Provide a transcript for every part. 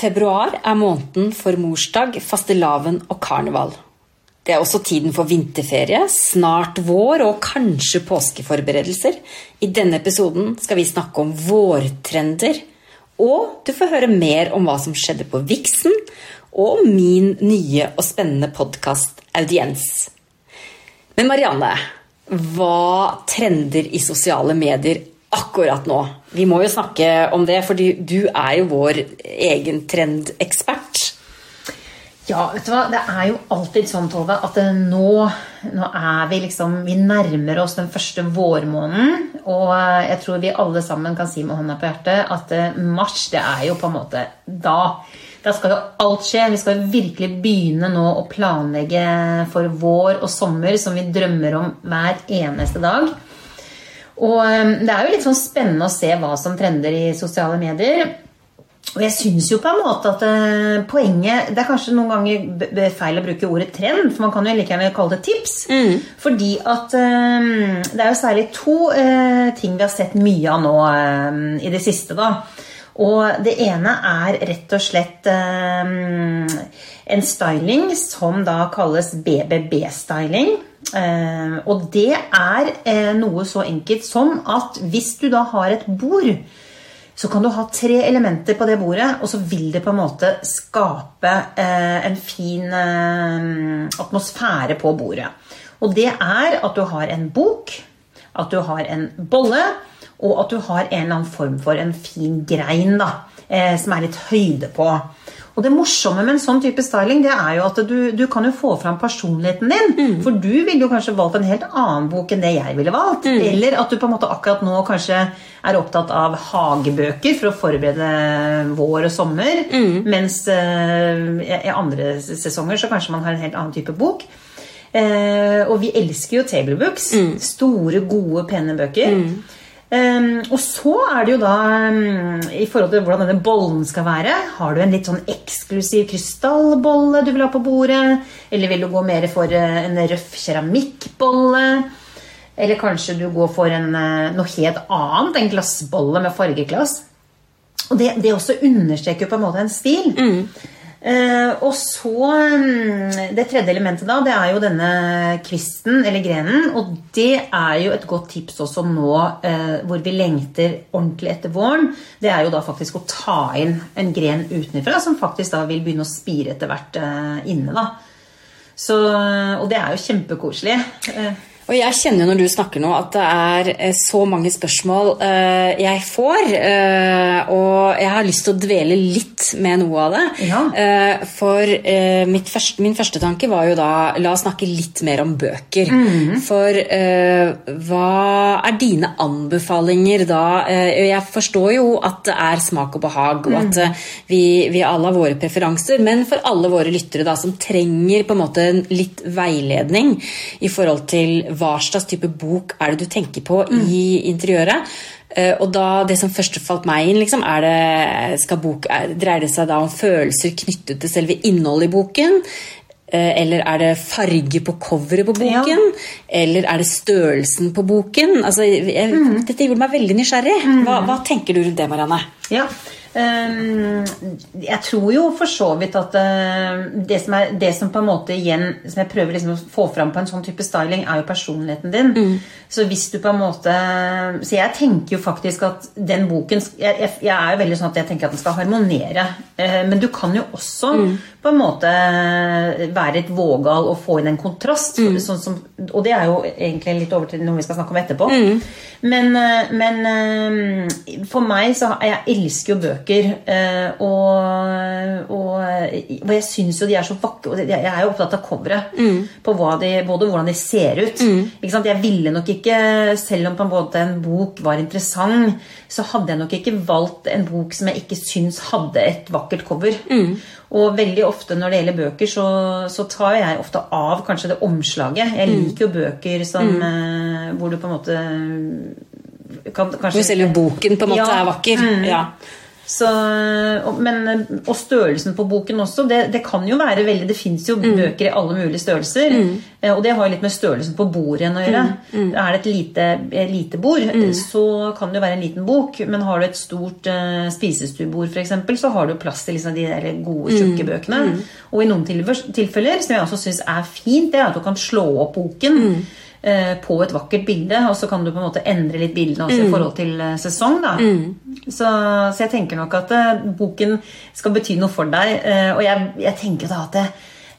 Februar er måneden for morsdag, fastelavn og karneval. Det er også tiden for vinterferie, snart vår og kanskje påskeforberedelser. I denne episoden skal vi snakke om vårtrender. Og du får høre mer om hva som skjedde på Vixen, og min nye og spennende podkast Audiens. Men Marianne, hva trender i sosiale medier akkurat nå? Vi må jo snakke om det, for du er jo vår egen trendekspert. Ja, vet du hva? det er jo alltid sånn, Tove, at nå, nå er vi liksom Vi nærmer oss den første vårmåneden. Og jeg tror vi alle sammen kan si med hånda på hjertet at eh, mars, det er jo på en måte da. Da skal jo alt skje. Vi skal virkelig begynne nå å planlegge for vår og sommer, som vi drømmer om hver eneste dag. Og eh, det er jo litt sånn spennende å se hva som trender i sosiale medier. Og jeg syns jo på en måte at uh, poenget Det er kanskje noen ganger feil å bruke ordet trend, for man kan jo like gjerne kalle det tips. Mm. Fordi at uh, det er jo særlig to uh, ting vi har sett mye av nå i det siste, da. Og det ene er rett og slett en styling som da kalles BBB-styling. Og det er noe så enkelt som at hvis du da har et bord så kan du ha tre elementer på det bordet, og så vil det på en måte skape eh, en fin eh, atmosfære på bordet. Og det er at du har en bok, at du har en bolle, og at du har en eller annen form for en fin grein da, eh, som er litt høyde på. Og det morsomme med en sånn type styling det er jo at du, du kan jo få fram personligheten din. Mm. For du ville jo kanskje valgt en helt annen bok enn det jeg ville valgt. Mm. Eller at du på en måte akkurat nå kanskje er opptatt av hagebøker for å forberede vår og sommer. Mm. Mens uh, i andre sesonger så kanskje man har en helt annen type bok. Uh, og vi elsker jo tablebooks. Mm. Store, gode, pene bøker. Um, og så er det jo da um, i forhold til hvordan denne bollen skal være. Har du en litt sånn eksklusiv krystallbolle du vil ha på bordet? Eller vil du gå mer for uh, en røff keramikkbolle? Eller kanskje du går for en, uh, noe helt annet, en glassbolle med fargeglass? Og det, det også understreker på en måte en stil. Mm. Uh, og så um, Det tredje elementet da, det er jo denne kvisten, eller grenen. Og det er jo et godt tips også nå uh, hvor vi lengter ordentlig etter våren. Det er jo da faktisk å ta inn en gren utenfra som faktisk da vil begynne å spire etter hvert uh, inne. da. Så, og det er jo kjempekoselig. Og jeg kjenner når du snakker nå at det er eh, så mange spørsmål uh, jeg får. Uh, og jeg har lyst til å dvele litt med noe av det. Ja. Uh, for første, min første tanke var jo da La oss snakke litt mer om bøker. Mm. For hva er dine anbefalinger da? jeg forstår jo at det er smak og behag, og at mm. vi, vi, alle har våre preferanser. Men for alle våre lyttere da som trenger på en måte litt veiledning i forhold til hva slags type bok er det du tenker på mm. i interiøret. Uh, og da, Det som først falt meg inn, liksom, er det, skal bok, er, dreier det seg da om følelser knyttet til selve innholdet i boken? Uh, eller er det farge på coveret på boken? Ja. Eller er det størrelsen på boken? Altså, jeg, mm. Dette gjorde meg veldig nysgjerrig. Mm. Hva, hva, tenker du rundt det, Marianne? Ja, jeg tror jo for så vidt at eh, det som, er, det som på en måte igjen Som jeg prøver liksom å få fram på en sånn type styling, er jo personligheten din. Mm. Så hvis du på en måte Så jeg tenker jo faktisk at den boken Jeg, jeg, jeg er jo veldig sånn at jeg tenker at den skal harmonere. Eh, men du kan jo også mm. På en måte være litt vågal og få inn en kontrast. Mm. Sånn som, og det er jo egentlig litt over til noe vi skal snakke om etterpå. Mm. Men, eh, men for meg så Jeg elsker jo bøker bøker. Eh, og, og, og jeg syns jo de er så vakre. Jeg er jo opptatt av coveret. Mm. På de, både hvordan de ser ut. Mm. Jeg ville nok ikke, selv om på en måte en bok var interessant, så hadde jeg nok ikke valgt en bok som jeg ikke syns hadde et vakkert cover. Mm. Og veldig ofte når det gjelder bøker, så, så, tar jeg ofte av kanskje det omslaget. Jeg mm. liker jo bøker som, mm. eh, hvor du på en måte kan, kanskje, Hvor selve boken på en måte ja. er vakker. Mm. Ja. Så, men, og størrelsen på boken også. Det, det kan jo være veldig Det fins jo mm. bøker i alle mulige størrelser. Mm. Og det har jo litt med størrelsen på bordet igjen å gjøre. Mm. mm. Er det et lite, lite bord, mm. så kan det jo være en liten bok. Men har du et stort uh, spisestuebord, f.eks., så har du plass til liksom, de der gode, tjukke bøkene. Og i noen tilfeller, som jeg også syns er fint, det er at du kan slå opp boken. Eh, på et vakkert bilde, og så kan du på en måte endre litt bildene også mm. i forhold til eh, sesong. da. Mm. Så, så, jeg tenker nok at uh, boken skal bety noe for deg. Og jeg, jeg, tenker da at det,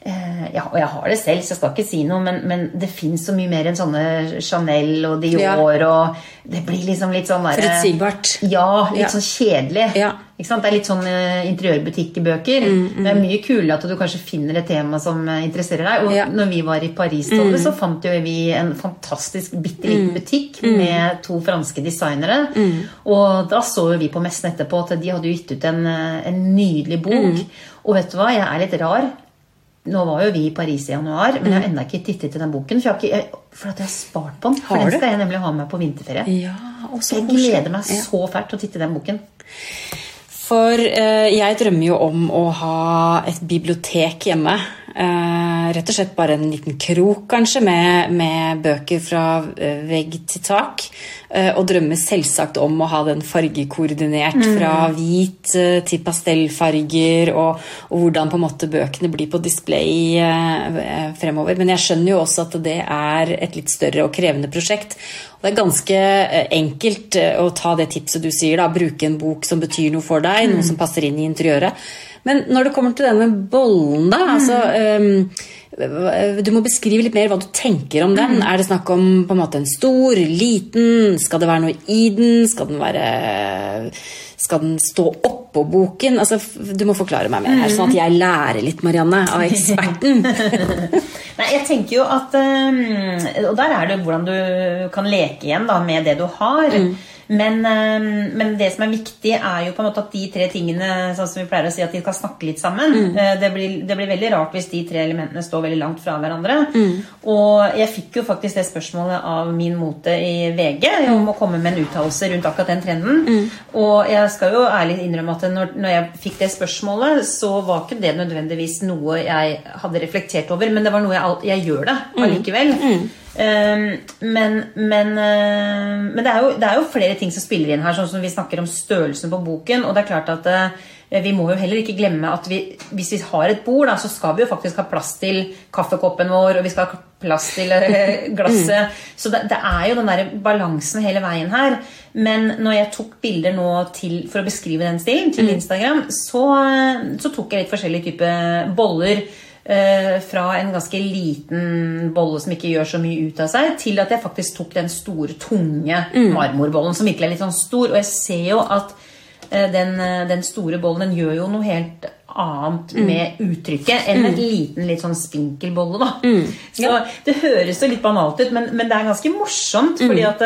ja, Og jeg har det selv, så jeg skal ikke si noe, men, men det fins så mye mer enn sånne Chanel og Dior, ja. og det blir liksom litt sånn der, Forutsigbart. Ja, litt ja. sånn kjedelig. Ja. Det er litt sånn uh, interiørbutikkbøker. Mm, mm. Det er mye kulere at du kanskje finner et tema som uh, interesserer deg. Og ja. når vi var i Paris, mm. så fant jo vi en fantastisk bitte liten mm. butikk mm. med to franske designere. Mm. Og da så vi på messen etterpå at de hadde gitt ut en, en nydelig bok. Og vet du hva, jeg er litt rar. Nå var jo vi i Paris i januar, men jeg har ennå ikke tittet i den boken. For, jeg har, ikke, jeg, for at jeg har spart på den. For den skal jeg nemlig ha med på vinterferie. Ja, jeg gleder meg så fælt til å titte i den boken. For eh, jeg drømmer jo om å ha et bibliotek hjemme. Eh, rett og slett bare en liten krok, kanskje, med, med bøker fra eh, vegg til tak. Eh, og drømmer selvsagt om å ha den fargekoordinert mm. fra hvit til pastellfarger, og, og, hvordan på en måte bøkene blir på display fremover. Men jeg skjønner jo også at det er et litt større og krevende prosjekt. Det er ganske enkelt å ta det tipset du sier, da, bruke en bok som betyr noe for deg, mm. noe som passer inn i interiøret. Men når det kommer til denne med bollen, da mm. altså, um, Du må beskrive litt mer hva du tenker om den. Mm. Er det snakk om på en måte en stor, liten? Skal det være noe i den? Skal den være skal den stå oppå boken? Altså, du må forklare meg mer her, sånn at jeg lærer litt, Marianne, av eksperten. Nei, jeg tenker jo at Og der er det hvordan du kan leke igjen da, med det du har. Mm. Men, ehm, men, det som er viktig, er jo på en måte at de tre tingene sånn som vi pleier å si, at de skal snakke litt sammen. Mm. Eh, det, blir, det, blir, veldig rart hvis de tre elementene står veldig langt fra hverandre. Mm. Og jeg fikk jo faktisk det spørsmålet av Min Mote i VG om å komme med en uttalelse rundt akkurat den trenden. Mm. Og jeg skal jo ærlig innrømme at når, når, jeg fikk det spørsmålet, så var ikke det nødvendigvis noe jeg hadde reflektert over, men det var noe jeg, jeg gjør det mm. allikevel. Mm. Ehm, men, men, eh, men det, er jo, det, er jo, flere ting som spiller inn her, sånn som vi snakker om størrelsen på boken. Og det er klart at eh, vi må jo heller ikke glemme at vi, hvis vi har et bord, da, så skal vi jo faktisk ha plass til kaffekoppen vår, og vi skal ha plass til eh, glasset. Så det, det er jo den der balansen hele veien her. Men når jeg tok bilder nå til, for å beskrive den stilen til mm. Instagram, så, så tok jeg litt forskjellige typer boller. Eh, fra en ganske liten bolle som ikke gjør så mye ut av seg, til at jeg faktisk tok den store, tunge mm. marmorbollen som virkelig er litt sånn stor. Og jeg ser jo at eh, den, eh, den store bollen den gjør jo noe helt annet mm. med uttrykket enn mm. en liten, litt sånn spinkel bolle. da. Mm. Så ja. Det høres jo litt banalt ut, men, men, det er ganske morsomt. Mm. fordi at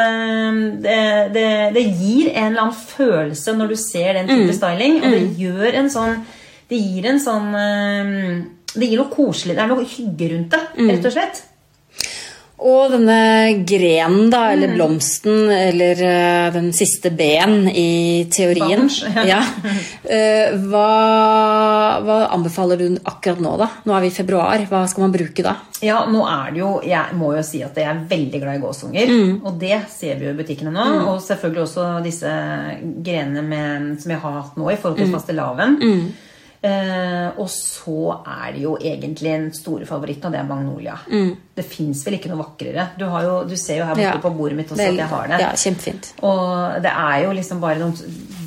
det, det, det, gir en eller annen følelse når du ser den type mm. styling. Og det gjør en sånn Det gir en sånn det gir noe koselig. Det er noe hygge rundt det, mm. rett og slett. Og denne grenen, da, eller mm. blomsten, eller uh, den siste B-en i teorien ja. uh, hva, hva, anbefaler du akkurat nå, da? Nå er vi i februar. Hva skal man bruke da? Ja, nå er det jo Jeg må jo si at jeg er veldig glad i gåsunger. Mm. Og det ser vi jo i butikkene nå. Mm. Og selvfølgelig også disse grenene med, som jeg har hatt nå i forhold til mm. fastelavn. Mm. Eh, og så er det jo egentlig en store favoritten, og det er magnolia. Mm. Det fins vel ikke noe vakrere. Du, jo, du, ser jo her borte ja, på bordet mitt også vel, at jeg har det. Ja, kjempefint. Og det er jo liksom bare noen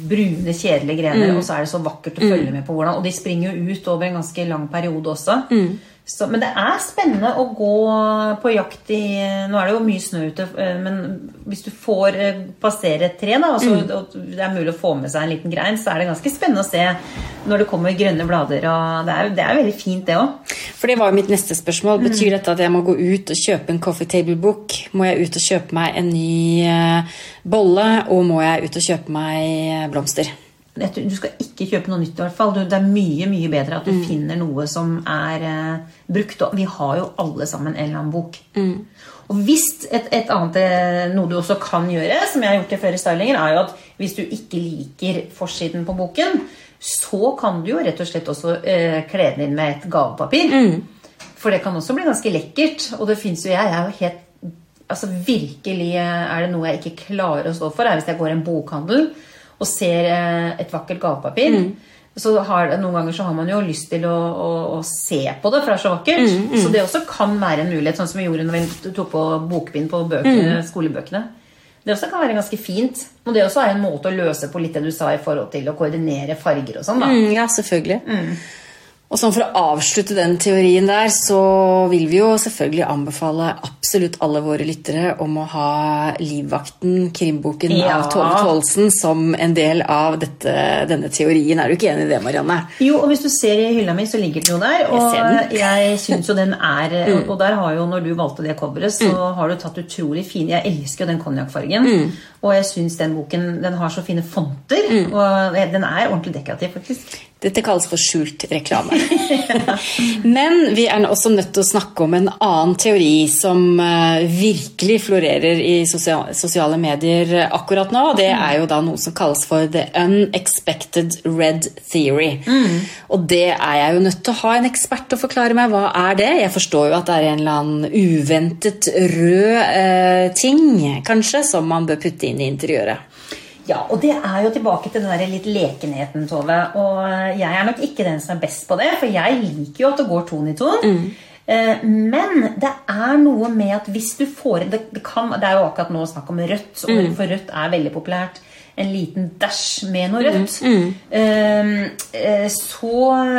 brune, kjedelige grener, mm. og så er det så vakkert å følge mm. med på hvordan Og de springer jo ut over en ganske lang periode også. Mm. Så, men det er spennende å gå på jakt i Nå er det jo mye snø ute, eh, men hvis du får eh, passere et tre, da, altså, mm. og det er mulig å få med seg en liten grein, så er det ganske spennende å se når det kommer grønne blader. og Det er, det er veldig fint, det òg. For det var jo mitt neste spørsmål. Betyr mm. dette at jeg må gå ut og kjøpe en coffee table book? Må jeg ut og kjøpe meg en ny eh, bolle? Og må jeg ut og kjøpe meg blomster? Du skal ikke kjøpe noe nytt. i hvert fall. Det er mye mye bedre at du mm. finner noe som er uh, brukt. Vi har jo alle sammen en eller annen bok. Mm. Og hvis et, et, annet, eh, Noe du også kan gjøre, som jeg har gjort i flere stylinger, er jo at hvis du ikke liker forsiden på boken, så kan du jo rett og slett også uh, kle den inn med et gavepapir. Mm. For det kan også bli ganske lekkert. Og det fins jo jeg. Jeg er jo helt altså Virkelig er det noe jeg ikke klarer å stå for, er hvis jeg går i en bokhandel og ser eh, et vakkert gavepapir. Mm. Så har, Noen ganger så har man jo lyst til å, å, å se på det, for det er så vakkert. Mm, mm. Så det også kan være en mulighet, sånn som vi gjorde når vi tok på bokbind på bøkene, mm. skolebøkene. Det også kan være ganske fint. Og det også er en måte å løse på litt det du sa i forhold til å koordinere farger og sånn. Mm, ja, selvfølgelig. Og sånn For å avslutte den teorien der, så vil vi jo selvfølgelig anbefale absolutt alle våre lyttere om å ha Livvakten, krimboken ja. av Tove Tollesen, som en del av dette, denne teorien. Er du ikke enig i det, Marianne? Jo, og hvis du ser i hylla mi, så ligger den jo der. Og jeg, jeg syns jo den er mm. Og der har jo, når du valgte det coveret, så mm. har du tatt utrolig fin Jeg elsker jo den konjakkfargen. Mm. Og jeg syns den boken den har så fine fonter. Mm. Og den er ordentlig dekorativ, faktisk. Dette kalles for skjult reklame. Men vi er også nødt til å snakke om en annen teori som eh, virkelig florerer i sosiale medier akkurat nå. Det er jo da noe som kalles for the unexpected red theory. Mm. Og det er jeg jo nødt til å ha en ekspert til å forklare meg. Hva er det? Jeg forstår jo at det er en eller annen uventet rød eh, ting, kanskje, som man bør putte inn i interiøret. Ja, og det er jo tilbake til den der litt lekenheten, Tove. Og jeg er nok ikke den som er best på det, for jeg liker jo at det går ton i ton. Mm. Eh, men det er noe med at hvis du får det, det, kan, det er jo akkurat nå snakk om rødt, mm. for rødt er veldig populært. En liten dash med noe rødt. Mm. Mm. Så,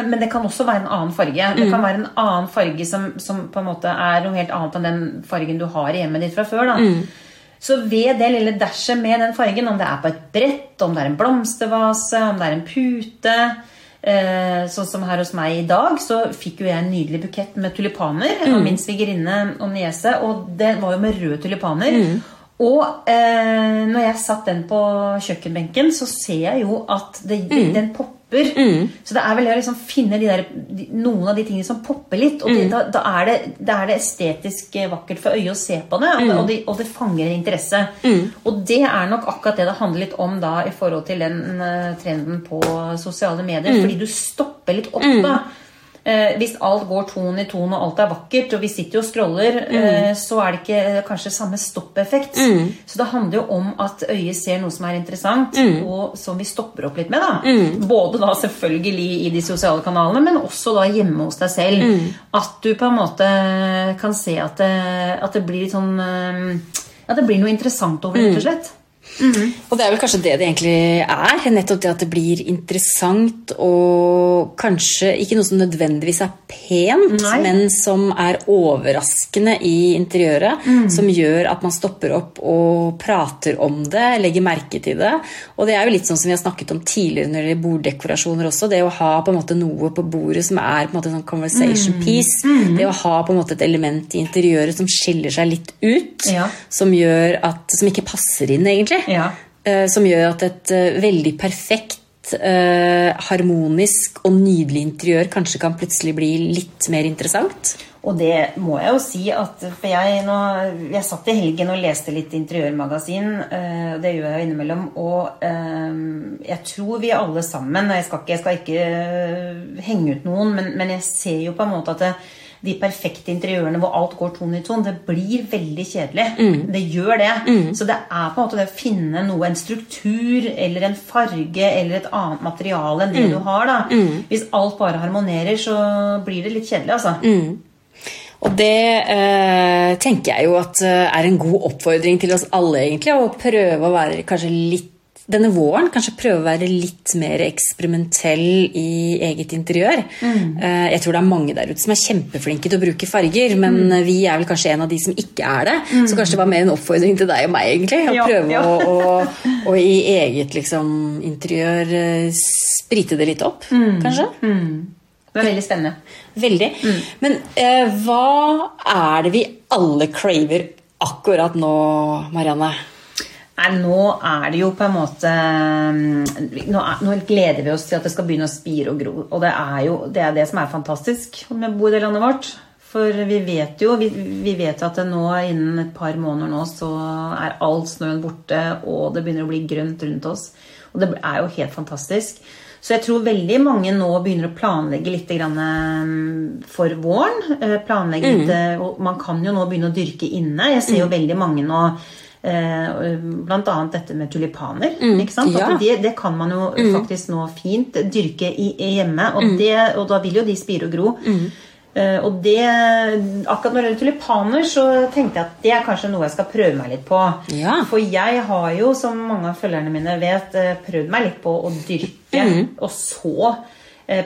men det kan også være en annen farge. Det kan mm. være en annen farge som, som, på en måte er noe helt annet enn den fargen du har i hjemmet ditt fra før. da mm. Så ved det lille dashet med den fargen, om det er på et brett, om det er en blomstervase, om det er en pute eh, Sånn som her hos meg i dag, så fikk jo jeg en nydelig bukett med tulipaner mm. av min svigerinne og niese. Og det var jo med røde tulipaner. Mm. Og eh, når jeg satt den på kjøkkenbenken, så ser jeg jo at det, mm. den popper popper. Mm. Så det er vel å liksom finne de der, de, noen av de tingene som popper litt. Og mm. da, da, er det, da, er det, estetisk vakkert for øyet å se på det, mm. og, det og, det fanger en interesse. Mm. Og det er nok akkurat det det handler litt om da i forhold til den uh, trenden på sosiale medier. Mm. Fordi du stopper litt opp mm. da. Eh, hvis alt går ton i ton og alt er vakkert, og vi sitter jo og scroller, mm. eh, så er det ikke eh, kanskje samme stoppeffekt. Mm. Så det handler jo om at øyet ser noe som er interessant, mm. og som vi stopper opp litt med. da. Mm. Både da selvfølgelig i de sosiale kanalene, men også da hjemme hos deg selv. Mm. At du på en måte kan se at det, at det blir litt sånn eh, At det blir noe interessant over det, rett og slett. Mm. Og det er vel kanskje det det egentlig er. Nettopp det at det blir interessant og kanskje ikke noe som nødvendigvis er pent, Nei. men som er overraskende i interiøret. Mm. Som gjør at man stopper opp og prater om det, legger merke til det. Og det er jo litt sånn som vi har snakket om tidligere når det gjelder borddekorasjoner også. Det å ha på en måte noe på bordet som er på en måte sånn conversation mm. piece. Mm. Det å ha på en måte et element i interiøret som skiller seg litt ut. Ja. Som gjør at Som ikke passer inn, egentlig. Ja. Eh, som gjør at et eh, veldig perfekt, eh, harmonisk og nydelig interiør kanskje kan plutselig bli litt mer interessant. Og det må jeg jo si at For jeg, nå, jeg satt i helgen og leste litt interiørmagasin. Det gjør jeg jo innimellom. Og jeg tror vi alle sammen Jeg skal ikke, jeg skal ikke henge ut noen, men, men jeg ser jo på en måte at det, de perfekte interiørene hvor alt går ton i ton, det blir veldig kjedelig. Mm. Det gjør det. Mm. Så det er på en måte det å finne noe, en struktur eller en farge eller et annet materiale enn det mm. du har. da. Mm. Hvis alt bare harmonerer, så blir det litt kjedelig, altså. Mm. Og det eh, tenker jeg jo at eh, er en god oppfordring til oss alle, egentlig. Å prøve å være kanskje litt denne våren kanskje prøve å være litt mer eksperimentell i eget interiør. Mm. Eh, jeg tror det er mange der ute som er kjempeflinke til å bruke farger, men mm. vi er vel kanskje en av de som ikke er det. Mm. Så kanskje det var mer en oppfordring til deg og meg, egentlig. Å ja, prøve ja. å, å, å, i eget liksom, interiør eh, sprite det litt opp, mm. kanskje. Mm. Det var veldig spennende. Veldig. Mm. Men eh, hva er det vi alle craver akkurat nå, Marianne? Nei, nå er det jo på en måte nå, er, nå, gleder vi oss til at det skal begynne å spire og gro. Og det er jo det, er det som er fantastisk med å bo i det landet vårt. For vi vet jo vi, vi vet at nå innen et par måneder nå så er all snøen borte, og det begynner å bli grønt rundt oss. Og det er jo helt fantastisk. Så jeg tror veldig mange nå begynner å planlegge litt for våren. Eh, planlegge litt, mm. og Man kan jo nå begynne å dyrke inne. Jeg ser jo mm. veldig mange nå Eh, blant annet dette med tulipaner. Mm, ja. det, det, kan man jo mm. faktisk nå fint dyrke i, hjemme. Og, mm. det, og, da vil jo de spire og gro. Mm. Uh, og det, akkurat når det gjelder tulipaner, så tenkte jeg at det er kanskje noe jeg skal prøve meg litt på. Ja. For jeg har jo, som mange av følgerne mine vet, prøvd meg litt på å dyrke mm. og så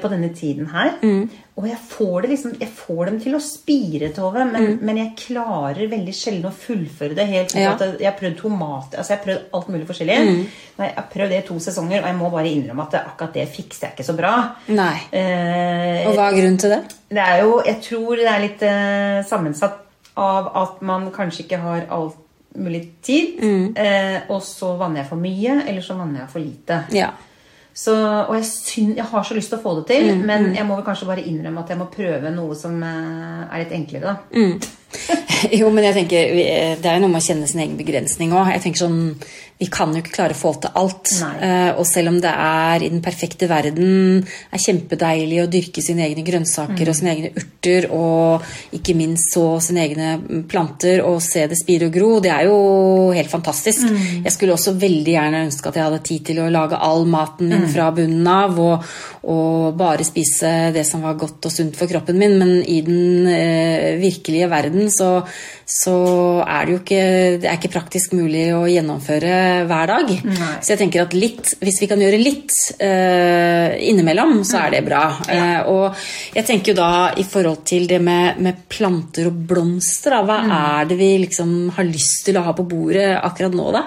på denne tiden her. Mm. Og jeg får, liksom, jeg får, dem til å spire, Tove, men, mm. men, jeg klarer veldig sjelden å fullføre det helt. Ja. Jeg har prøvd tomater altså Jeg har prøvd alt mulig forskjellig. Mm. Jeg har prøvd det i to sesonger, og jeg må bare innrømme at det, akkurat det fikser jeg ikke så bra. Nei. Eh, og hva er grunnen til det? Det er jo, Jeg tror det er litt eh, sammensatt av at man kanskje ikke har alt mulig tid. Mm. Eh, og så vanner jeg for mye, eller så vanner jeg for lite. Ja. Så, og jeg, synd, jeg, har så lyst til å få det til, mm, men mm. jeg må vel kanskje bare innrømme at jeg må prøve noe som eh, er litt enklere. da. Mm. jo, men jeg tenker, det er jo noe med å kjenne sin egen begrensning òg. Sånn, Vi kan jo ikke klare å få til alt. Uh, og selv om det er i den perfekte verden er kjempedeilig å dyrke sine egne grønnsaker mm. og sine egne urter, og ikke minst så sine egne planter og se det spire og gro, det er jo helt fantastisk. Mm. Jeg skulle også veldig gjerne ønske at jeg hadde tid til å lage all maten min mm. fra bunnen av, og, og, bare spise det som var godt og sunt for kroppen min, men i den uh, virkelige verden så, så, er det jo ikke, det er ikke praktisk mulig å gjennomføre hver dag. Nei. Så jeg tenker at litt, hvis vi kan gjøre litt uh, innimellom, så er det bra. Ja. Uh, og jeg tenker jo da i forhold til det med, med planter og blomster, da, hva mm. er det vi liksom har lyst til å ha på bordet akkurat nå, da?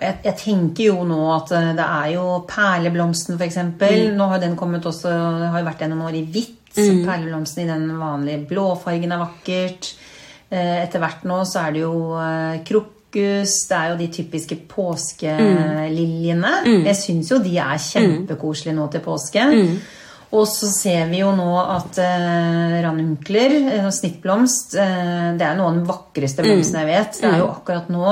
Jeg, jeg, tenker jo nå at eh, det er jo perleblomsten, f.eks. Mm. Nå har den kommet også, har jo vært gjennom år i hvitt. Mm. Perleblomsten i den vanlige blåfargen er vakkert. Eh, etter hvert nå så er det jo eh, krokus, det er jo de typiske påskeliljene. Mm. Jeg syns jo de er kjempekoselige nå til påske. Mm. Og så ser vi jo nå at eh, ranunkler, eh, snittblomst, eh, det er noe av den vakreste blomsten jeg vet. Det er jo akkurat nå.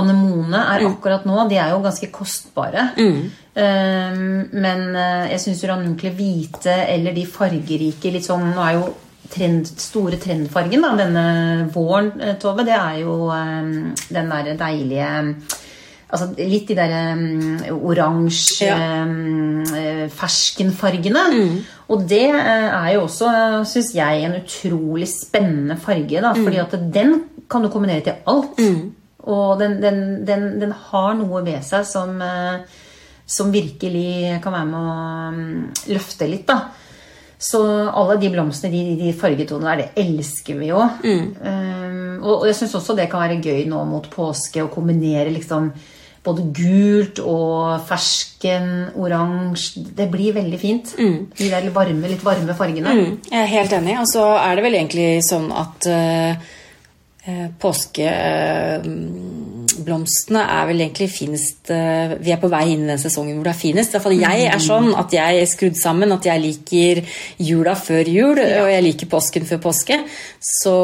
Anemone er akkurat nå. De er jo ganske kostbare. Eh, men eh, jeg syns ranunkler hvite eller de fargerike litt sånn Nå er jo trend, store trendfargen da, denne våren, eh, Tove, det er jo um, den derre deilige Altså litt de der um, oransje ja. um, ferskenfargene. Mm. Og det er jo også, syns jeg, en utrolig spennende farge. Da, mm. fordi at den kan du kombinere til alt. Mm. Og den, den, den, den, har noe ved seg som, som virkelig kan være med å løfte litt. da. Så alle de blomstene, de, de fargetonene der, det elsker vi jo. Mm. Um, og, jeg syns også det kan være gøy nå mot påske å kombinere liksom både gult og fersken, oransje Det blir veldig fint. Mm. De der varme, litt varme fargene. Mm. Jeg er helt enig. Og så er det vel egentlig sånn at uh, påske uh, blomstene er vel egentlig finest uh, Vi er på vei inn i den sesongen hvor det er finest. I hvert fall jeg er sånn at jeg er skrudd sammen at jeg liker jula før jul, og jeg liker påsken før påske. Så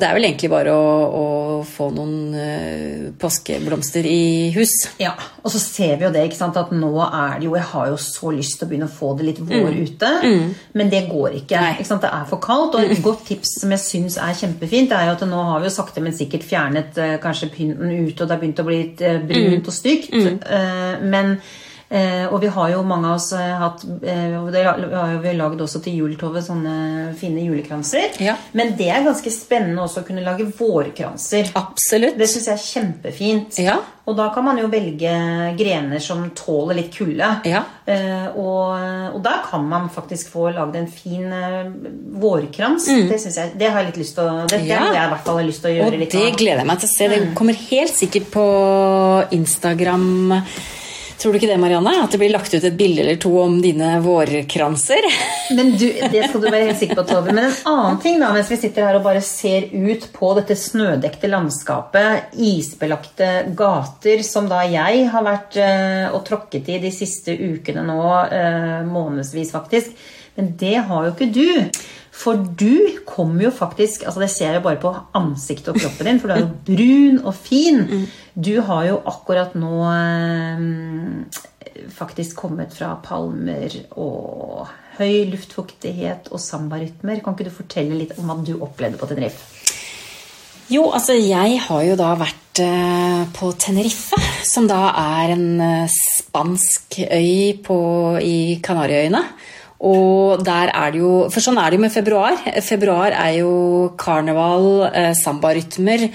det er vel egentlig bare å, å få noen uh, påskeblomster i hus. Ja, og så ser vi jo det, ikke sant, at nå er det jo Jeg har jo så lyst til å begynne å få det litt vår mm. ute, mm. men det går ikke. ikke sant, det er for kaldt. Og et mm. godt tips som jeg syns er kjempefint, er jo at nå har vi jo sakte, men sikkert fjernet uh, kanskje pynten ute. og det har begynt å bli litt eh, brunt mm. og stygt. Mm. Eh, men Eh, og vi har jo mange av oss eh, hatt eh, Det har vi lagd også til jul, Tove, sånne fine julekranser. Ja. Men det er ganske spennende også å kunne lage vårkranser. Absolutt. Det syns jeg er kjempefint. Ja. Og da kan man jo velge grener som tåler litt kulde. Ja. Eh, og, og da kan man faktisk få lagd en fin uh, vårkrans. Mm. Det, jeg, det, har jeg litt lyst til å Det, det jeg i hvert fall har lyst til å gjøre. Og det gleder jeg meg til å se. Det mm. kommer helt sikkert på Instagram Tror du ikke det, Marianne? At det blir lagt ut et bilde eller to om dine vårkranser? Men du, Det skal du være helt sikker på, Tove. Men en annen ting da, mens vi sitter her og bare ser ut på dette snødekte landskapet, isbelagte gater, som da jeg har vært uh, og tråkket i de siste ukene nå, uh, månedsvis faktisk. Men det har jo ikke du. For du kommer jo faktisk altså Det ser jeg bare på ansiktet og kroppen din, for du er jo brun og fin. Du har jo akkurat nå eh, faktisk kommet fra palmer og høy luftfuktighet og sambarytmer. Kan ikke du fortelle litt om hva du opplevde på Tenerife? Jo, altså jeg har jo da vært eh, på Tenerife, som da er en eh, spansk øy på, i Kanariøyene. Og der er det jo For sånn er det jo med februar. Februar er jo karneval, eh, sambarytmer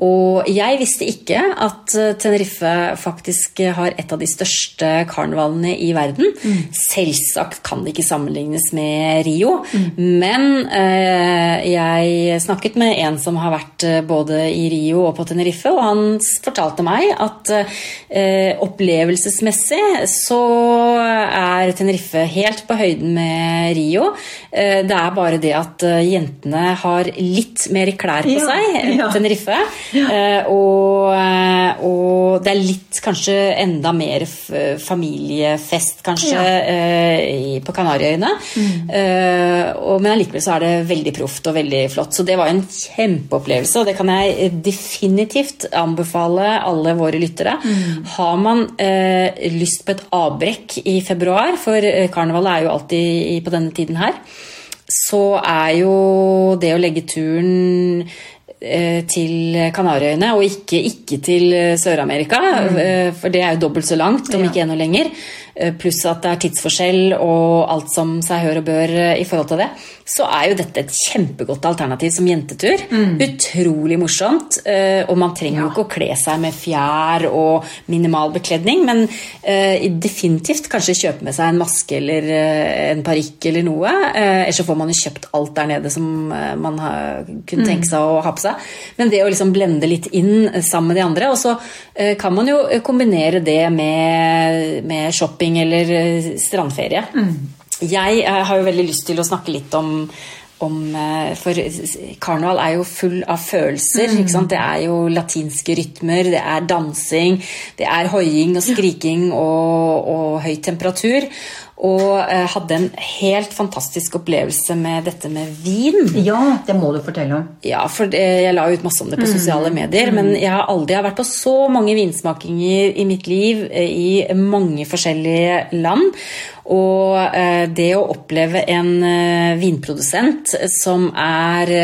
og jeg visste ikke at eh, Tenerife faktisk har et av de største karnevalene i verden. Mm. Selvsagt kan det ikke sammenlignes med Rio, mm. men eh, jeg snakket med en som har vært eh, både i Rio og på Tenerife, og han fortalte meg at eh, opplevelsesmessig så er Tenerife helt på høyden med Rio. Eh, det er bare det at eh, jentene har litt mer klær på ja, seg enn ja. Tenerife. Ja. Uh, og, eh, og, det er litt kanskje enda mer familiefest, kanskje, ja. på Kanariøyene. Mm. Men allikevel så er det veldig proft og veldig flott. Så det var en kjempeopplevelse, og det kan jeg definitivt anbefale alle våre lyttere. Mm. Har man lyst på et avbrekk i februar, for karnevalet er jo alltid på denne tiden her, så er jo det å legge turen Eh, til Kanariøyene, og ikke, ikke til Sør-Amerika. Mm. Eh, for det er jo dobbelt så langt, om ikke enda lenger. Eh, pluss at det er tidsforskjell og alt som seg hør og bør eh, i forhold til det, så er jo dette et kjempegodt alternativ som jentetur. Mm. Utrolig morsomt. Eh, og man trenger jo ja. ikke å kle seg med fjær og minimal bekledning, men definitivt kanskje kjøpe med seg en maske eller en parykk eller noe. Ellers så får man jo kjøpt alt der nede som man kunne tenke mm. seg å ha på seg. Men det å liksom blende litt inn sammen med de andre, og så kan man jo kombinere det med, med shopping shopping eller eh, strandferie. Mm. Jeg eh, har jo veldig lyst til å snakke litt om, om eh, For karneval er jo full av følelser. Mm. Det er jo latinske rytmer, det er dansing, det er hoiing og skriking og, og høy temperatur. Og eh, hadde en helt fantastisk opplevelse med dette med vin. Ja, det må du fortelle om. Ja, for jeg la ut masse om det på mm. sosiale medier. Mm. Men jeg har aldri vært på så mange vinsmakinger i mitt liv eh, i mange forskjellige land. Og eh, det å oppleve en vinprodusent som er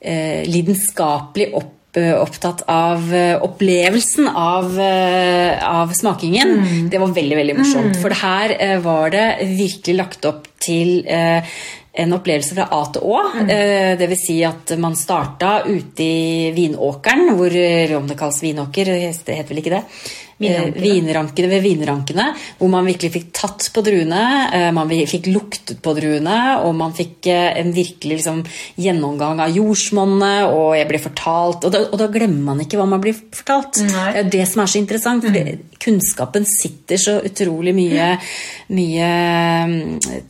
lidenskapelig opp Eh, opptatt av eh, opplevelsen av, eh, av smakingen. Mm. Det var veldig veldig morsomt. Mm. For her var det virkelig lagt opp til en opplevelse fra A til Å. Mm. Det vil si at man starta ute i vinåkeren, hvor om det kalles vinåker, det heter vel ikke det. Vinrankene ved vinrankene, hvor man virkelig fikk tatt på druene. Man fikk luktet på druene, og man fikk en virkelig liksom, gjennomgang av jordsmonnet, og jeg ble fortalt Og da, og da glemmer man ikke hva man blir fortalt. Nei. Det er det som er så interessant. for mm. Kunnskapen sitter så utrolig mye, mye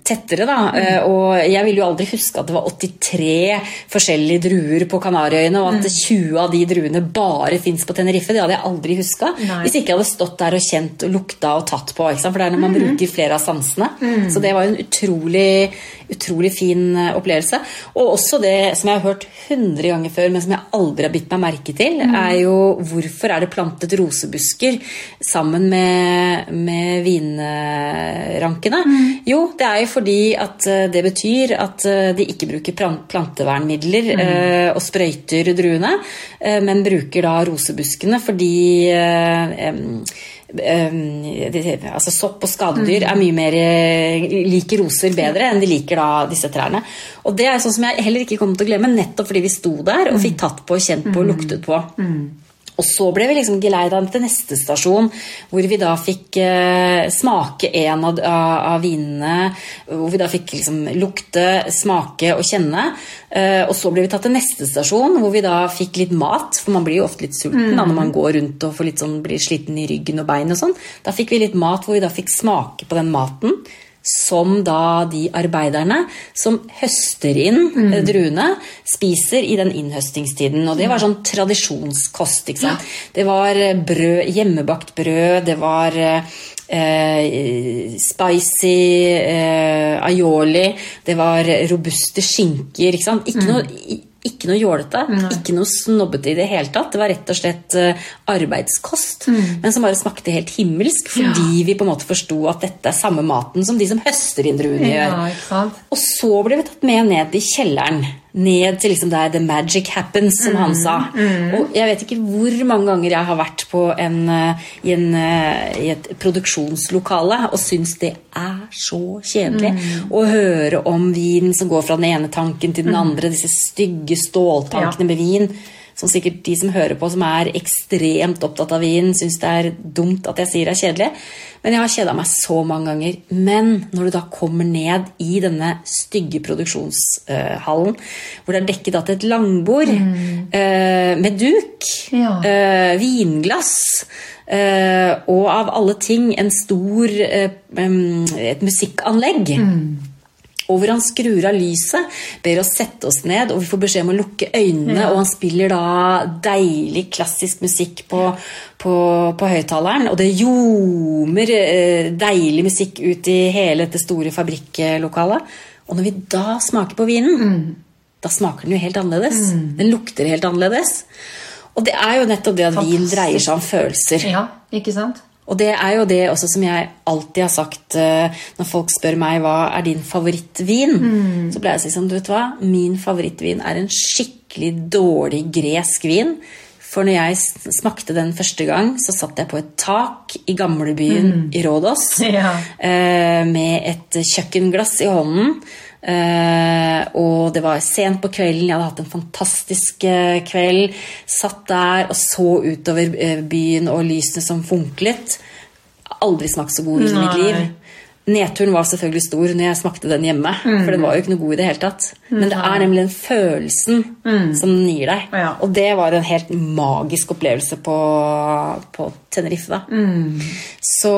tettere, da. Mm. Og jeg vil jo aldri huske at det var 83 forskjellige druer på Kanariøyene, og at 20 av de druene bare fins på Tenerife. Det hadde jeg aldri huska. Hvis ikke jeg hadde stått der og kjent og lukta og tatt på. For det er når man mm. bruker flere av sansene. Mm. Så det var en utrolig, utrolig fin eh, opplevelse. Og også det som jeg har hørt 100 ganger før, men som jeg aldri har bitt meg merke til, mm. er jo hvorfor er det plantet rosebusker sammen med, med vinrankene? Mm. Jo, det er jo fordi at eh, det betyr at eh, de ikke bruker plantevernmidler mm. og sprøyter druene, men bruker da rosebuskene fordi altså sopp og skadedyr er mye mer eh, liker roser bedre enn de liker da disse trærne. Og det er sånn som jeg heller ikke kommer til å glemme, nettopp fordi vi sto der og fikk tatt på, kjent på og luktet på. Og så ble vi liksom geleida til neste stasjon, hvor vi da fikk eh, smake en av, av, vinene. Hvor vi da fikk liksom lukte, smake og kjenne. Eh, og så ble vi tatt til neste stasjon, hvor vi da fikk litt mat. For man blir jo ofte litt sulten mm. da, når man går rundt og sånn, blir sliten i ryggen og bein og sånn. Da fikk vi litt mat hvor vi da fikk smake på den maten som da de arbeiderne som høster inn mm. druene, spiser i den innhøstingstiden. Og det var sånn tradisjonskost. ikke sant? Ja. Det var eh, brød, hjemmebakt brød, det var eh, spicy eh, aioli, det var robuste skinker. ikke sant? Ikke mm. noe ikke noe jålete, ikke noe snobbete i det hele tatt. Det var rett og slett uh, arbeidskost, mm. men som bare smakte helt himmelsk fordi ja. vi på en måte forsto at dette er samme maten som de som høster inn druene gjør. Ja, og så ble vi tatt med ned i kjelleren ned til liksom der the magic happens, som mm, han sa. Mm. Og jeg vet ikke hvor mange ganger jeg har vært på en, eh, i, en, eh, i, et produksjonslokale og syns det er så kjedelig mm. å høre om vin som går fra den ene tanken til den mm. andre, disse stygge ståltankene med vin som sikkert de som hører på, som er ekstremt opptatt av vin, syns det er dumt at jeg sier det er kjedelig. Men jeg har kjeda meg så mange ganger. Men når du da kommer ned i denne stygge produksjonshallen, hvor det er dekket til et langbord mm. uh, med duk, ja. uh, vinglass uh, og av alle ting en stor et musikkanlegg. Mm og hvor han skrur av lyset, ber oss sette oss ned, og vi får beskjed om å lukke øynene, og han spiller da deilig, klassisk musikk på, på, på høyttaleren, og det ljomer eh, deilig musikk ut i hele dette store fabrikklokalet. Og når vi da smaker på vinen, mm. da smaker den jo helt annerledes. Mm. Den lukter helt annerledes. Og det er jo nettopp det at Fantastisk. vin dreier seg om følelser. Ja, ikke sant? Og det er jo det også som jeg alltid har sagt uh, når folk spør meg hva er din favorittvin. Mm. Så pleier jeg å si sånn, du vet hva, min favorittvin er en skikkelig dårlig gresk vin. For når jeg smakte den første gang, så satt jeg på et tak i gamlebyen mm. i Rådås ja. uh, med et kjøkkenglass i hånden. Uh, og det var sent på kvelden, jeg hadde hatt en fantastisk uh, kveld. Satt der og så utover uh, byen og lysene som funklet. Aldri smakt så god vin i mitt liv. Nedturen var selvfølgelig stor når jeg smakte den hjemme. Mm. For den var jo ikke noe god i det hele tatt. Men det er nemlig den følelsen mm. som den gir deg. Ja. Og det var en helt magisk opplevelse på, på Tenerife. Mm. Så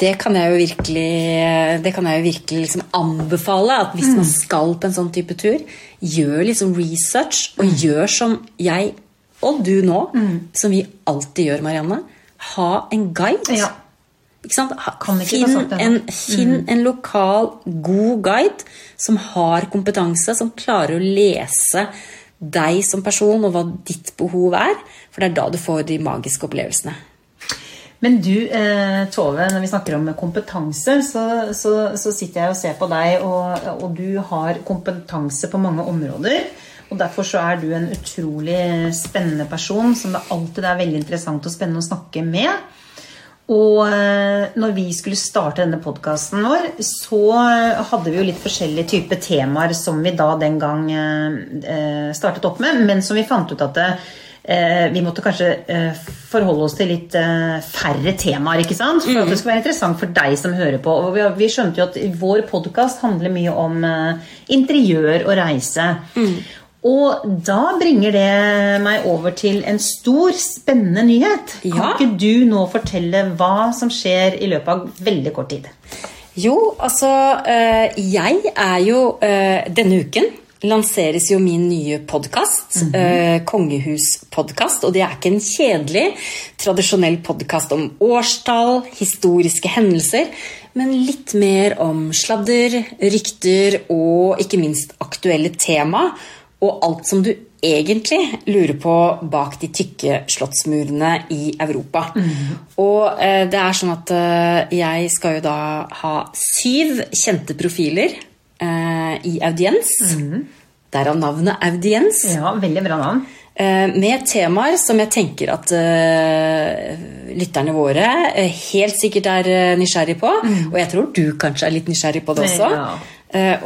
det kan jeg jo virkelig Det kan jeg jo virkelig liksom anbefale. At hvis man mm. skal på en sånn type tur, gjør liksom research. Og mm. gjør som jeg og du nå, mm. som vi alltid gjør, Marianne. Ha en guide. Ja Finn, en, finn mm. en lokal, god guide som har kompetanse, som klarer å lese deg som person og hva ditt behov er. For det er da du får de magiske opplevelsene. Men du, eh, Tove, når vi snakker om kompetanse, så, så, så, sitter jeg og ser på deg, og, og, du har kompetanse på mange områder. Og Derfor så er du en utrolig spennende person som det alltid er veldig interessant og spennende å snakke med. Og eh, når vi skulle starte denne podkasten vår, så hadde vi jo litt forskjellige typer temaer som vi da den gang eh, startet opp med, men som vi fant ut at eh, vi måtte kanskje forholde oss til litt færre temaer. ikke sant? For at det skal være interessant for deg som hører på. Og vi skjønte jo at vår podkast handler mye om interiør og reise. Mm. Og da bringer det meg over til en stor, spennende nyhet. Ja. Kan ikke du nå fortelle hva som skjer i løpet av veldig kort tid? Jo, altså eh, Jeg er jo eh, Denne uken lanseres jo min nye podkast, mm -hmm. Kongehuspodkast. Og det er ikke en kjedelig, tradisjonell podkast om årstall, historiske hendelser, men litt mer om sladder, rykter og ikke minst aktuelle tema og alt som du egentlig lurer på bak de tykke slottsmurene i Europa. Mm. Og eh, det er sånn at eh, jeg skal jo da ha syv kjente profiler eh, i audiens. Mm. Derav navnet audiens. Ja, veldig bra navn. Eh, med temaer som jeg tenker at uh, lytterne våre uh, helt sikkert er nysgjerrig på. Mm. Og jeg tror du kanskje er litt nysgjerrig på det også. Ja.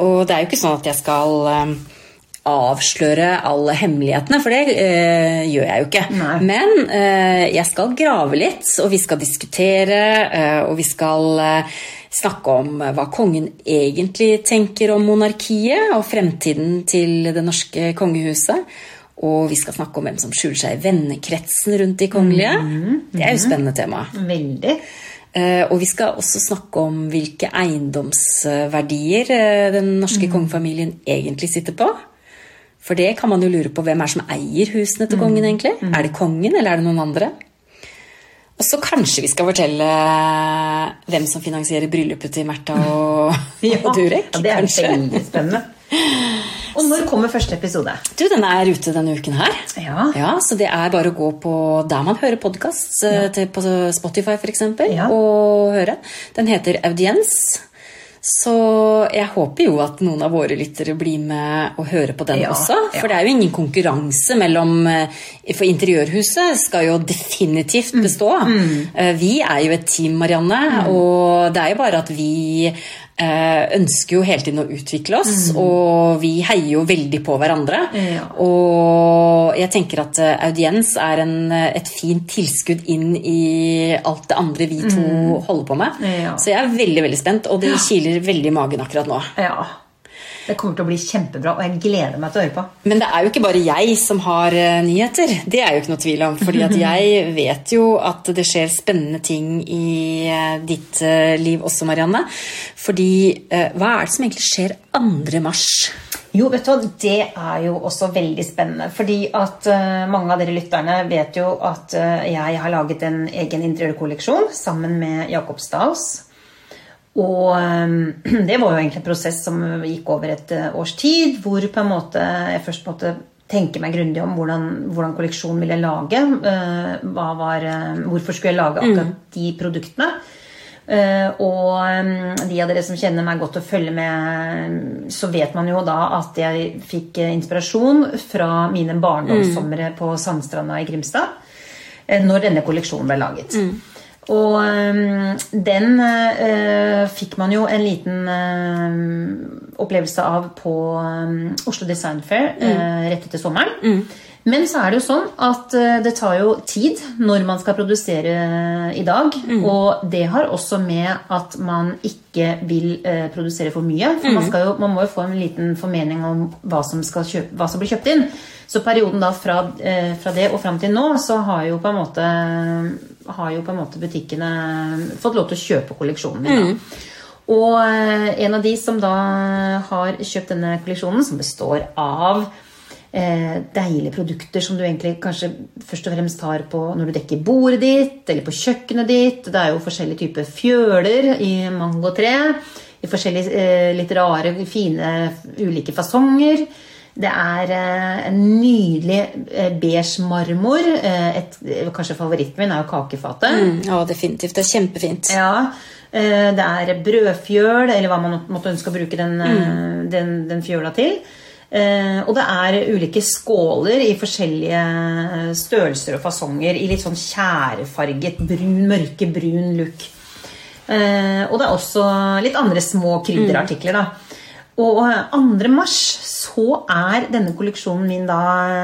og det er jo ikke sånn at jeg skal avsløre alle hemmelighetene, for det eh, gjør jeg jo ikke. Nei. Men eh, jeg skal grave litt, og vi skal diskutere, eh, og vi skal snakke om hva kongen egentlig tenker om monarkiet og fremtiden til det norske kongehuset. Og vi skal snakke om hvem som skjuler seg i vennekretsen rundt de kongelige. Det er jo spennende tema. Veldig. Eh, Og vi skal også snakke om hvilke eiendomsverdier den norske kongefamilien egentlig sitter på. For det kan man jo lure på hvem er som eier husene til kongen, egentlig. Er det kongen, eller er det noen andre? Og så kanskje vi skal fortelle hvem som finansierer bryllupet til Märtha og, og Durek. ja, det er kanskje. veldig spennende. Og når kommer første episode? Du, den er ute denne uken her. Ja. Ja, Så det er bare å gå på der man hører podkast, på Spotify f.eks., Ja. og høre. Den heter Audiens. Så jeg håper jo at noen av våre lyttere blir med og hører på den Ja, også. For ja. det er jo ingen konkurranse mellom eh, For interiørhuset skal jo definitivt Mm. bestå. Eh, Vi er jo et team, Marianne, og det er jo bare at vi ønsker jo hele tiden å utvikle oss, og vi heier jo veldig på hverandre. Mm. Ja. Og jeg tenker at eh, audiens er en, eh, et fint tilskudd inn i alt det andre vi to holder på med. Mm. Ja. Så jeg er veldig veldig spent, og det kiler veldig i magen akkurat nå. Ja. Det kommer til å bli kjempebra, og jeg gleder meg til å høre på. Men det er jo ikke bare jeg som har eh, nyheter. Det er jo ikke noe tvil om. fordi at jeg vet jo at det skjer spennende ting i eh, ditt eh, liv også, Marianne. Fordi hva er det som egentlig skjer 2. mars? Jo, vet du hva, Det er jo også veldig spennende. Fordi at uh, mange av dere lytterne vet jo at uh, jeg har laget en egen interiørkolleksjon sammen med Jakob Staus. Og eh, det var jo egentlig en prosess som gikk over et eh, års tid, hvor på en måte jeg først måtte tenke meg grundig om hvordan, hvordan kolleksjonen ville lage. eh, var, eh, hvorfor skulle jeg lage akkurat de produktene? Og eh, de av dere som kjenner meg godt og følger med, så vet man jo da at jeg fikk inspirasjon fra mine barndomssomre på Sandstranda i Grimstad når denne kolleksjonen ble laget. Og um, den uh, fikk man jo en liten uh, opplevelse av på um, Oslo Design Fair eh, rett etter sommeren. Men så er det jo sånn at eh, det tar jo tid når man skal produsere i dag. Og det har også med at man ikke vil produsere for mye. For man, skal jo, man må jo få en liten formening om hva som, kjøpe, hva som blir kjøpt inn. Så perioden da fra, fra det og fram til nå, så har jo på en måte, har jo på en måte butikkene fått lov til å kjøpe kolleksjonen min. Mm. Og eh, en av de som da har kjøpt denne kolleksjonen, som består av eh, deilige produkter som du egentlig kanskje først og fremst tar på når du dekker bordet ditt, eller på kjøkkenet ditt. Det er jo forskjellige typer fjøler i mangotre. I forskjellige eh, litt rare, fine, ulike fasonger. Det er eh, en nydelig eh, beige marmor. Eh, et, kanskje favoritten min er jo kakefatet. Mm, ja, definitivt. Det er kjempefint. Ja, det er brødfjøl, eller hva man måtte ønske å bruke den, mm. den, den fjøla til. Og det er ulike skåler i forskjellige størrelser og fasonger i litt sånn tjærefarget, brun, mørkebrun look. Og det er også litt andre små krydderartikler, da. Og 2. mars så er denne kolleksjonen min da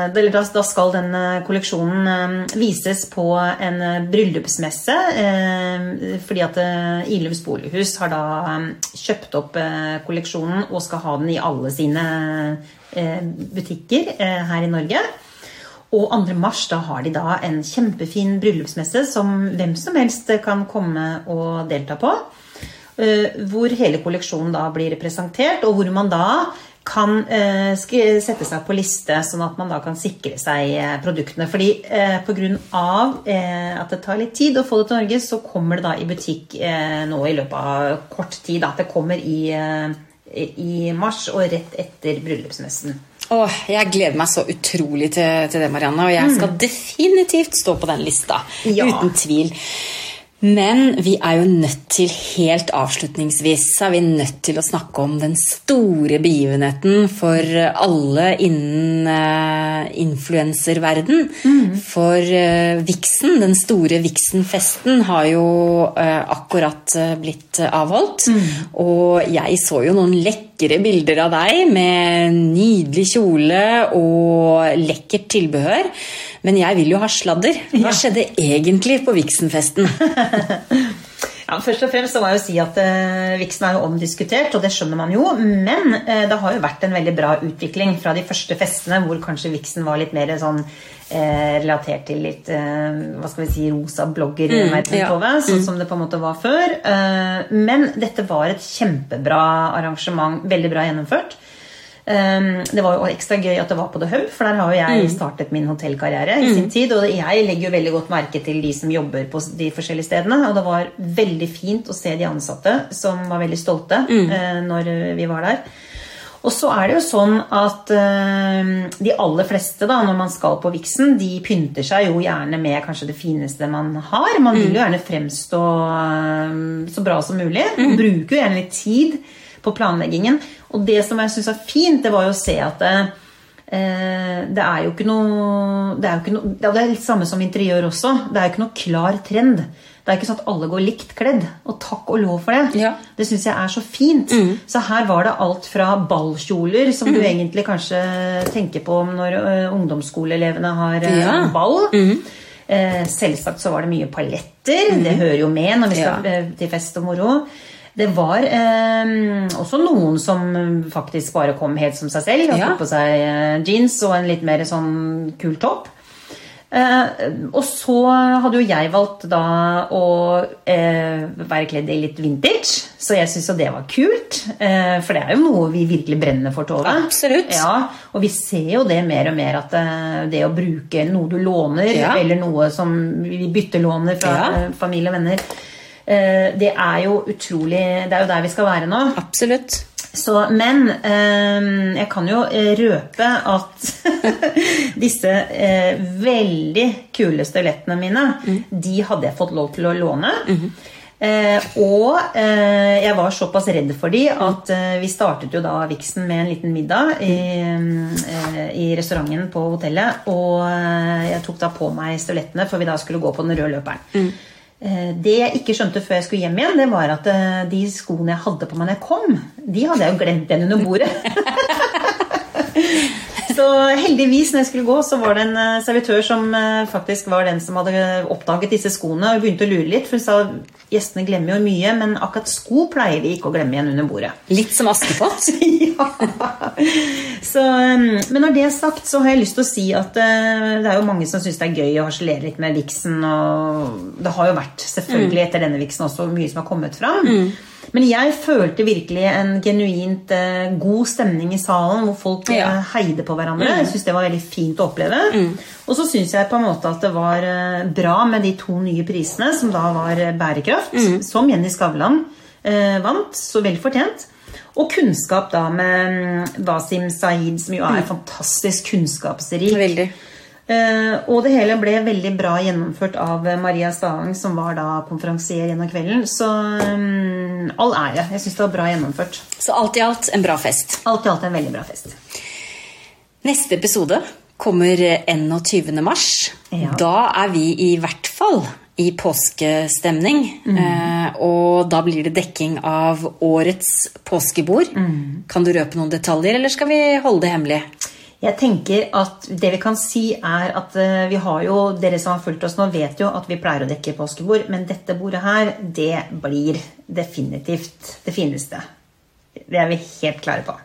Eller da, skal denne kolleksjonen eh, vises på en eh, bryllupsmesse. Eh, fordi at Ilums bolighus har da eh, kjøpt opp eh, kolleksjonen og skal ha den i alle sine eh, butikker eh, her i Norge. Og 2. mars da har de da en kjempefin bryllupsmesse som hvem som helst kan komme og delta på. Eh, Hvor hele kolleksjonen da blir presentert, og hvor man da kan eh, sette seg på liste, sånn at man da kan sikre seg eh, produktene. Fordi eh, pga. Eh, at det tar litt tid å få det til Norge, så kommer det da i butikk eh, nå i løpet av kort tid. At Det kommer i, eh, i mars og rett etter bryllupsmessen. Åh, jeg gleder meg så utrolig til, til det, Marianne. Og jeg skal definitivt stå på den lista. Ja. Uten tvil. Men vi er jo nødt til, helt avslutningsvis, så er vi nødt til å snakke om den store begivenheten for alle innen uh, influenserverden. For uh, Vixen, den store Vixen-festen, har jo uh, akkurat blitt avholdt. Og jeg så jo noen lekk vakre bilder av deg med nydelig kjole og lekkert tilbehør. Men jeg vil jo ha sladder. Hva ja. skjedde egentlig på Vixen-festen? Ja, først og fremst så må jeg jo si at uh, Vixen er jo omdiskutert, og det skjønner man jo. Men uh, det har jo vært en veldig bra utvikling fra de første festene hvor kanskje Vixen var litt mer sånn uh, relatert til litt hva skal vi si, rosa blogger mm, ja. sånn mm. som det på en måte var før. men dette var et kjempebra arrangement, veldig bra gjennomført. Ehm, det var jo ekstra gøy at det var på The Hub, for der har jo jeg mm. startet min hotellkarriere i sin mm. tid. Og jeg legger jo veldig godt merke til de som jobber på de forskjellige stedene. Og det var veldig fint å se de ansatte som var veldig stolte mm. Eh, når vi var der. Og så er det jo sånn at uh, de aller fleste da, når man skal på viksen, de pynter seg jo gjerne med kanskje det fineste man har. Man vil jo gjerne fremstå uh, så bra som mulig. Man Bruker jo gjerne litt tid på planleggingen. Og det som jeg syns er fint, det var jo å se at det, eh, det er jo ikke noe Det er jo ikke noe, det er litt samme som interiør også. Det er jo ikke noe klar trend. Det er ikke sånn at alle går likt kledd. Og takk og lov for det. Ja. Det syns jeg er så fint. Mm. Så her var det alt fra ballkjoler, som mm. du egentlig kanskje tenker på når uh, ungdomsskoleelevene har uh, ja. ball. Mm. Uh, selvsagt så var det mye paletter. Det mm. hører jo med når vi skal ja. til fest og moro. Det var eh, også noen som faktisk bare kom helt som seg selv. Og tok på seg jeans og en litt mer sånn kul topp. Eh, og så hadde jo jeg valgt da å eh, være kledd i litt vintage, så jeg syns jo det var kult. Eh, for det er jo noe vi virkelig brenner for, Tove. Absolutt. Ja, og vi ser jo det mer og mer at eh, det å bruke noe du låner, ja. eller noe som vi byttelåner fra ja. familie og venner Eh, det er jo utrolig Det er jo der vi skal være nå. Absolutt. Så, men eh, jeg kan jo eh, røpe at disse veldig kule støvlettene mine, mm. de hadde jeg fått lov til å låne. Mm. og jeg var såpass redd for de at vi startet jo da viksen med en liten middag i, i restauranten på hotellet. Og jeg tok da på meg støvlettene for vi da skulle gå på den røde løperen. Mm. Eh, det jeg ikke skjønte før jeg skulle hjem igjen, det var at eh, de skoene jeg hadde på meg da jeg kom, de hadde jeg jo glemt igjen under bordet. Så heldigvis, når jeg skulle gå, så var det en eh, servitør som faktisk var den som hadde oppdaget disse skoene og begynte å lure litt. For hun sa gjestene glemmer jo mye, men akkurat sko pleier de ikke å glemme igjen under bordet. Litt som Askepott? ja. Så, men når det er sagt, så har jeg lyst til å si at det er jo mange som syns det er gøy å harselere litt med viksen. Og det har jo vært selvfølgelig etter denne viksen også mye som har kommet fram. Mm. Men jeg følte virkelig en genuint eh, god stemning i salen, hvor folk ja. uh, heide på hverandre. Mm. Jeg syns det var veldig fint å oppleve. Mm. Og så syns jeg på en måte at det var eh, bra med de to nye prisene, som da var bærekraft, mm. som Jenny Skavlan vant. Så vel fortjent. Og kunnskap da med mm, Wasim Saeed, som jo er mm. fantastisk kunnskapsrik. Veldig. Uh, og det hele ble veldig bra gjennomført av Maria Stavang, som var da konferansier gjennom kvelden. Så um, all ære. Jeg syns det var bra gjennomført. Så alt i alt en bra fest? Alt i alt en veldig bra fest. Neste episode kommer 21. mars. Ja. Da er vi i hvert fall i påskestemning. Mm. Eh, og da blir det dekking av årets påskebord. Mm. Kan du røpe noen detaljer, eller skal vi holde det hemmelig? Jeg tenker at Det vi kan si, er at eh, vi har jo Dere som har fulgt oss nå, vet jo at vi pleier å dekke påskebord. Men dette bordet her, det blir definitivt det fineste. Det er vi helt klare på.